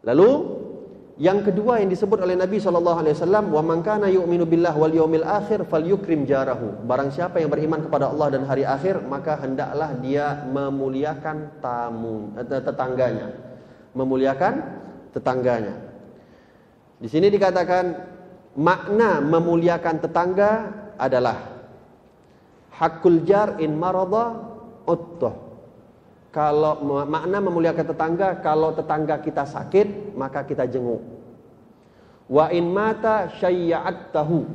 Lalu yang kedua yang disebut oleh Nabi sallallahu alaihi wasallam, "Wa man kana yu'minu billah wal yawmil akhir falyukrim jarahu." Barang siapa yang beriman kepada Allah dan hari akhir, maka hendaklah dia memuliakan tamu eh, tetangganya. Memuliakan tetangganya. Di sini dikatakan makna memuliakan tetangga adalah hakul jar in marada uttuh kalau makna memuliakan tetangga, kalau tetangga kita sakit, maka kita jenguk. Wa in mata tahu.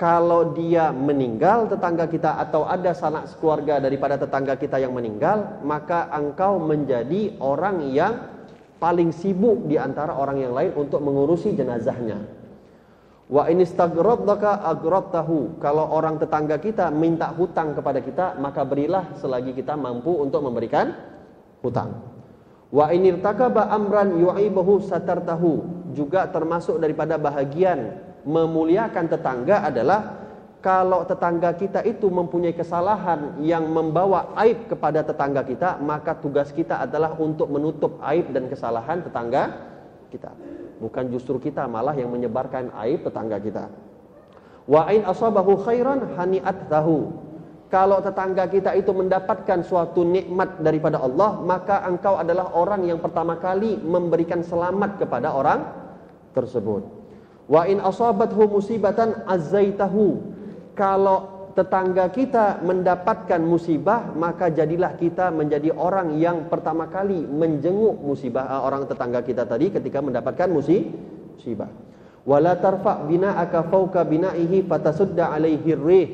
Kalau dia meninggal tetangga kita atau ada sanak keluarga daripada tetangga kita yang meninggal, maka engkau menjadi orang yang paling sibuk di antara orang yang lain untuk mengurusi jenazahnya. Wa in istaghradaka tahu. Kalau orang tetangga kita minta hutang kepada kita, maka berilah selagi kita mampu untuk memberikan hutang. Wa in irtakaba amran yu'ibahu satartahu. Juga termasuk daripada bahagian memuliakan tetangga adalah kalau tetangga kita itu mempunyai kesalahan yang membawa aib kepada tetangga kita, maka tugas kita adalah untuk menutup aib dan kesalahan tetangga kita. Bukan justru kita malah yang menyebarkan aib tetangga kita. Wa ain asabahu khairan hani'at tahu. Kalau tetangga kita itu mendapatkan suatu nikmat daripada Allah, maka engkau adalah orang yang pertama kali memberikan selamat kepada orang tersebut. Wa in asabathu musibatan azaitahu. Kalau tetangga kita mendapatkan musibah, maka jadilah kita menjadi orang yang pertama kali menjenguk musibah uh, orang tetangga kita tadi ketika mendapatkan musibah. Wala tarfa bina'aka fawqa bina'ihi fatasudda alaihi rih.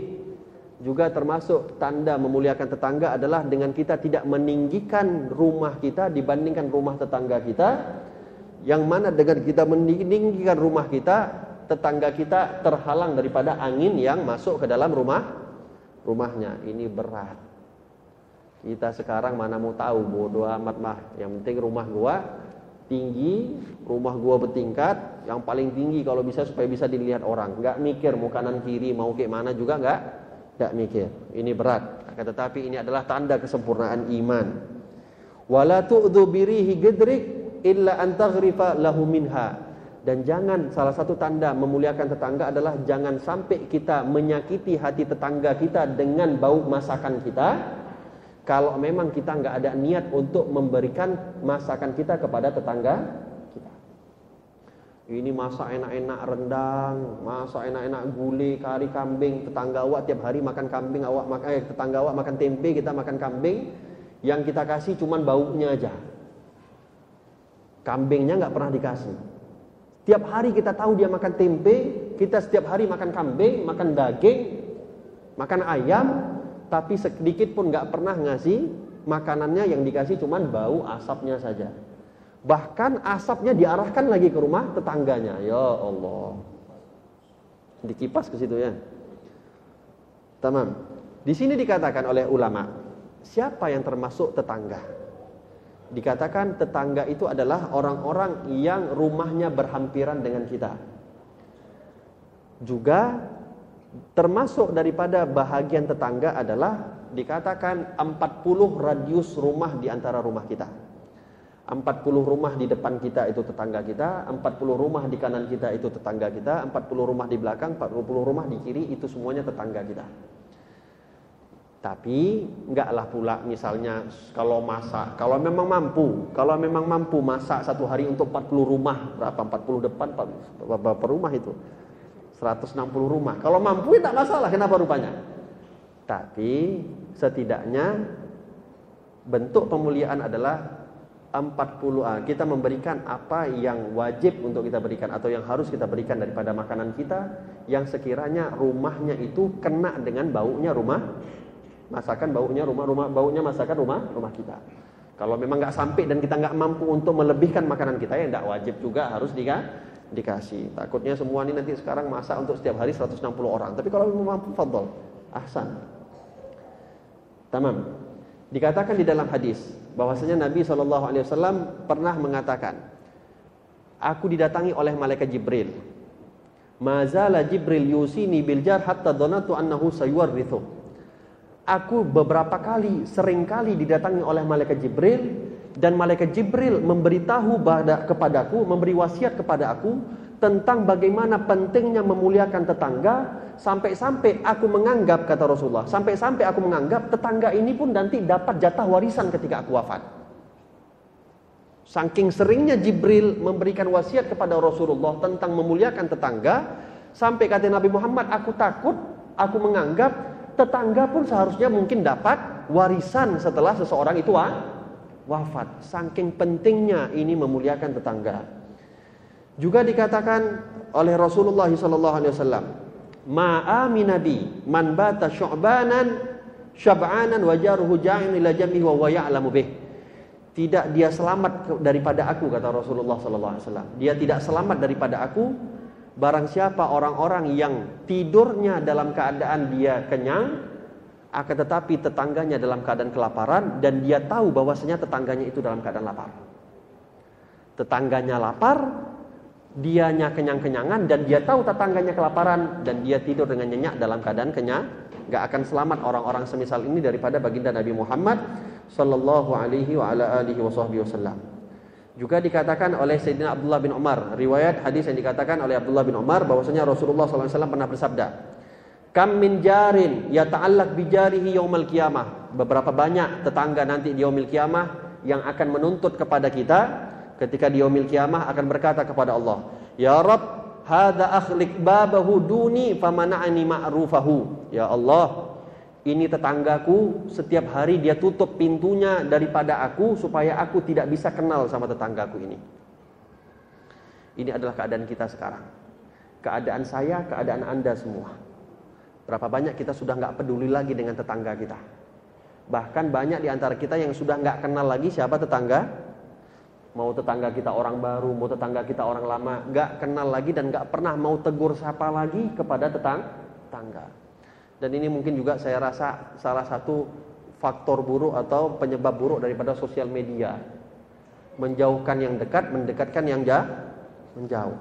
Juga termasuk tanda memuliakan tetangga adalah dengan kita tidak meninggikan rumah kita dibandingkan rumah tetangga kita. Yang mana dengan kita meninggikan rumah kita, tetangga kita terhalang daripada angin yang masuk ke dalam rumah rumahnya. Ini berat. Kita sekarang mana mau tahu bodoh amat mah. Yang penting rumah gua tinggi, rumah gua bertingkat, yang paling tinggi kalau bisa supaya bisa dilihat orang. Enggak mikir mau kanan kiri mau ke mana juga enggak enggak mikir. Ini berat. Akan tetapi ini adalah tanda kesempurnaan iman. Wala tu'dhu birihi gedrik illa an lahu minha dan jangan salah satu tanda memuliakan tetangga adalah jangan sampai kita menyakiti hati tetangga kita dengan bau masakan kita. Kalau memang kita nggak ada niat untuk memberikan masakan kita kepada tetangga kita. Ini masak enak-enak rendang, masak enak-enak gulai, kari kambing, tetangga awak tiap hari makan kambing, awak makan eh, tetangga awak makan tempe, kita makan kambing. Yang kita kasih cuman baunya aja. Kambingnya nggak pernah dikasih. Tiap hari kita tahu dia makan tempe, kita setiap hari makan kambing, makan daging, makan ayam, tapi sedikit pun nggak pernah ngasih makanannya yang dikasih cuman bau asapnya saja. Bahkan asapnya diarahkan lagi ke rumah tetangganya. Ya Allah. Dikipas ke situ ya. Tamam. Di sini dikatakan oleh ulama, siapa yang termasuk tetangga? Dikatakan tetangga itu adalah orang-orang yang rumahnya berhampiran dengan kita. Juga termasuk daripada bahagian tetangga adalah dikatakan 40 radius rumah di antara rumah kita. 40 rumah di depan kita itu tetangga kita, 40 rumah di kanan kita itu tetangga kita, 40 rumah di belakang, 40 rumah di kiri itu semuanya tetangga kita. Tapi enggaklah pula misalnya kalau masak, kalau memang mampu, kalau memang mampu masak satu hari untuk 40 rumah, berapa 40 depan, berapa rumah itu? 160 rumah. Kalau mampu ya tak masalah, kenapa rupanya? Tapi setidaknya bentuk pemuliaan adalah 40 ah, kita memberikan apa yang wajib untuk kita berikan atau yang harus kita berikan daripada makanan kita yang sekiranya rumahnya itu kena dengan baunya rumah masakan baunya rumah-rumah baunya masakan rumah rumah kita. Kalau memang nggak sampai dan kita nggak mampu untuk melebihkan makanan kita ya tidak wajib juga harus dika, dikasih. Takutnya semua ini nanti sekarang masak untuk setiap hari 160 orang. Tapi kalau memang mampu fadl, ahsan. Tamam. Dikatakan di dalam hadis bahwasanya Nabi wasallam pernah mengatakan, "Aku didatangi oleh malaikat Jibril. Mazala Jibril yusini bil jar hatta dhanatu annahu sayuwarrithu." Aku beberapa kali, sering kali didatangi oleh malaikat Jibril dan malaikat Jibril memberitahu kepadaku, memberi wasiat kepada aku tentang bagaimana pentingnya memuliakan tetangga sampai-sampai aku menganggap kata Rasulullah, sampai-sampai aku menganggap tetangga ini pun nanti dapat jatah warisan ketika aku wafat. Saking seringnya Jibril memberikan wasiat kepada Rasulullah tentang memuliakan tetangga, sampai kata Nabi Muhammad, aku takut, aku menganggap tetangga pun seharusnya mungkin dapat warisan setelah seseorang itu wafat. Saking pentingnya ini memuliakan tetangga. Juga dikatakan oleh Rasulullah wasallam, "Ma'ami nabi man bata syu'banan syab'anan wa jaruhu ja'in ila jambi wa huwa ya'lamu bih." Tidak dia selamat daripada aku kata Rasulullah sallallahu alaihi wasallam. Dia tidak selamat daripada aku barang siapa orang-orang yang tidurnya dalam keadaan dia kenyang akan tetapi tetangganya dalam keadaan kelaparan dan dia tahu bahwasanya tetangganya itu dalam keadaan lapar. Tetangganya lapar, dianya kenyang-kenyangan dan dia tahu tetangganya kelaparan dan dia tidur dengan nyenyak dalam keadaan kenyang, gak akan selamat orang-orang semisal ini daripada baginda Nabi Muhammad sallallahu alaihi wa ala alihi wasallam. Juga dikatakan oleh Sayyidina Abdullah bin Umar, riwayat hadis yang dikatakan oleh Abdullah bin Umar bahwasanya Rasulullah SAW pernah bersabda, Kam min jarin yata'allaq bijarihi yaumal qiyamah. Beberapa banyak tetangga nanti di yaumil qiyamah yang akan menuntut kepada kita ketika di yaumil qiyamah akan berkata kepada Allah, "Ya Rabb, hadza akhliq babahu duni famana'ani ma'rufahu." Ya Allah, ini tetanggaku setiap hari dia tutup pintunya daripada aku supaya aku tidak bisa kenal sama tetanggaku ini. Ini adalah keadaan kita sekarang. Keadaan saya, keadaan Anda semua. Berapa banyak kita sudah nggak peduli lagi dengan tetangga kita. Bahkan banyak di antara kita yang sudah nggak kenal lagi siapa tetangga. Mau tetangga kita orang baru, mau tetangga kita orang lama, nggak kenal lagi dan nggak pernah mau tegur siapa lagi kepada tetang tetangga. Dan ini mungkin juga saya rasa salah satu faktor buruk atau penyebab buruk daripada sosial media. Menjauhkan yang dekat, mendekatkan yang jauh, menjauh.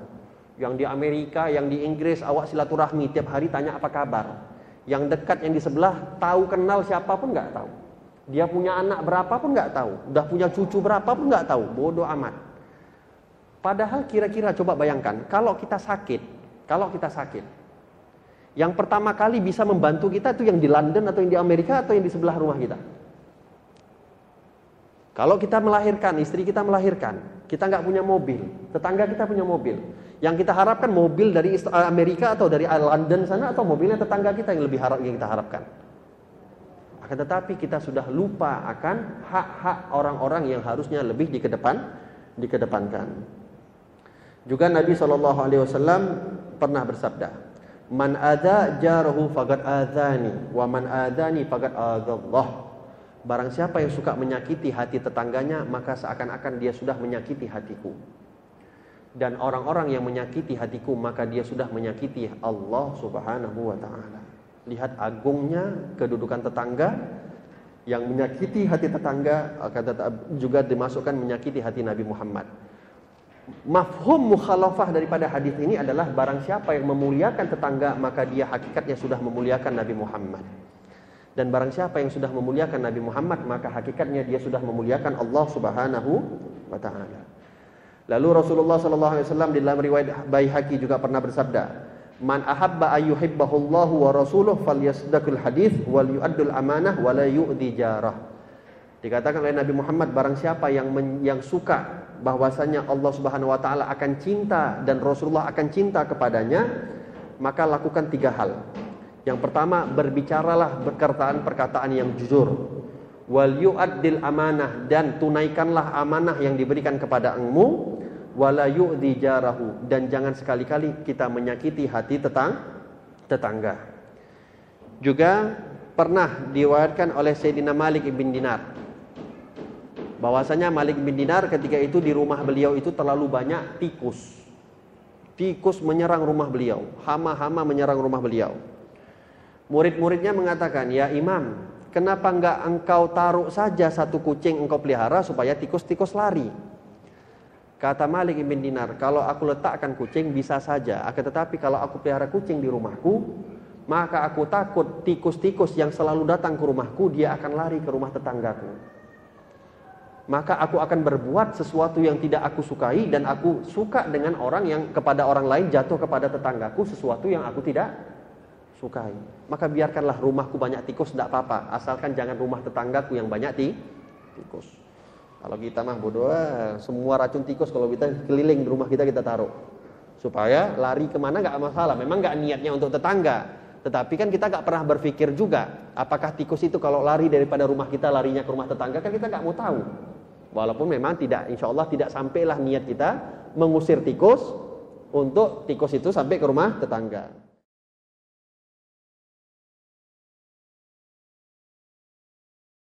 Yang di Amerika, yang di Inggris, awak silaturahmi tiap hari tanya apa kabar. Yang dekat, yang di sebelah, tahu kenal siapa pun nggak tahu. Dia punya anak berapa pun nggak tahu. Udah punya cucu berapa pun nggak tahu. Bodoh amat. Padahal kira-kira coba bayangkan, kalau kita sakit, kalau kita sakit, yang pertama kali bisa membantu kita itu yang di London atau yang di Amerika atau yang di sebelah rumah kita. Kalau kita melahirkan, istri kita melahirkan, kita nggak punya mobil, tetangga kita punya mobil. Yang kita harapkan mobil dari eh, Amerika atau dari London sana atau mobilnya tetangga kita yang lebih harap yang kita harapkan. Akan tetapi kita sudah lupa akan hak-hak orang-orang yang harusnya lebih dikedepan, dikedepankan. Juga Nabi Shallallahu Alaihi Wasallam pernah bersabda, "Man ada jarahu fagat adani, wa man adani fagat adallah." Barang siapa yang suka menyakiti hati tetangganya, maka seakan-akan dia sudah menyakiti hatiku dan orang-orang yang menyakiti hatiku maka dia sudah menyakiti Allah Subhanahu wa taala. Lihat agungnya kedudukan tetangga yang menyakiti hati tetangga juga dimasukkan menyakiti hati Nabi Muhammad. Mafhum mukhalafah daripada hadis ini adalah barang siapa yang memuliakan tetangga maka dia hakikatnya sudah memuliakan Nabi Muhammad. Dan barang siapa yang sudah memuliakan Nabi Muhammad maka hakikatnya dia sudah memuliakan Allah Subhanahu wa taala. Lalu Rasulullah sallallahu alaihi wasallam di dalam riwayat Baihaqi juga pernah bersabda, "Man ahabba ayyuhibbahullahu wa rasuluhu falyasdaqul hadis wal yu'addul amanah wa la yu'di jarah." Dikatakan oleh Nabi Muhammad barang siapa yang men, yang suka bahwasanya Allah Subhanahu wa taala akan cinta dan Rasulullah akan cinta kepadanya, maka lakukan tiga hal. Yang pertama, berbicaralah perkataan-perkataan yang jujur wal yu'addil amanah dan tunaikanlah amanah yang diberikan kepada wala yu'di jarahu dan jangan sekali-kali kita menyakiti hati tetang tetangga. Juga pernah diwayatkan oleh Sayyidina Malik bin Dinar bahwasanya Malik bin Dinar ketika itu di rumah beliau itu terlalu banyak tikus. Tikus menyerang rumah beliau, hama-hama menyerang rumah beliau. Murid-muridnya mengatakan, "Ya Imam, Kenapa enggak engkau taruh saja satu kucing engkau pelihara supaya tikus-tikus lari? Kata Malik bin Dinar, kalau aku letakkan kucing bisa saja, akan tetapi kalau aku pelihara kucing di rumahku, maka aku takut tikus-tikus yang selalu datang ke rumahku dia akan lari ke rumah tetanggaku. Maka aku akan berbuat sesuatu yang tidak aku sukai dan aku suka dengan orang yang kepada orang lain jatuh kepada tetanggaku sesuatu yang aku tidak sukai. Maka biarkanlah rumahku banyak tikus tidak apa-apa, asalkan jangan rumah tetanggaku yang banyak tikus. Kalau kita mah bodoh, eh, semua racun tikus kalau kita keliling di rumah kita kita taruh supaya lari ke mana nggak masalah. Memang nggak niatnya untuk tetangga, tetapi kan kita nggak pernah berpikir juga apakah tikus itu kalau lari daripada rumah kita larinya ke rumah tetangga kan kita nggak mau tahu. Walaupun memang tidak, insya Allah tidak sampailah niat kita mengusir tikus untuk tikus itu sampai ke rumah tetangga.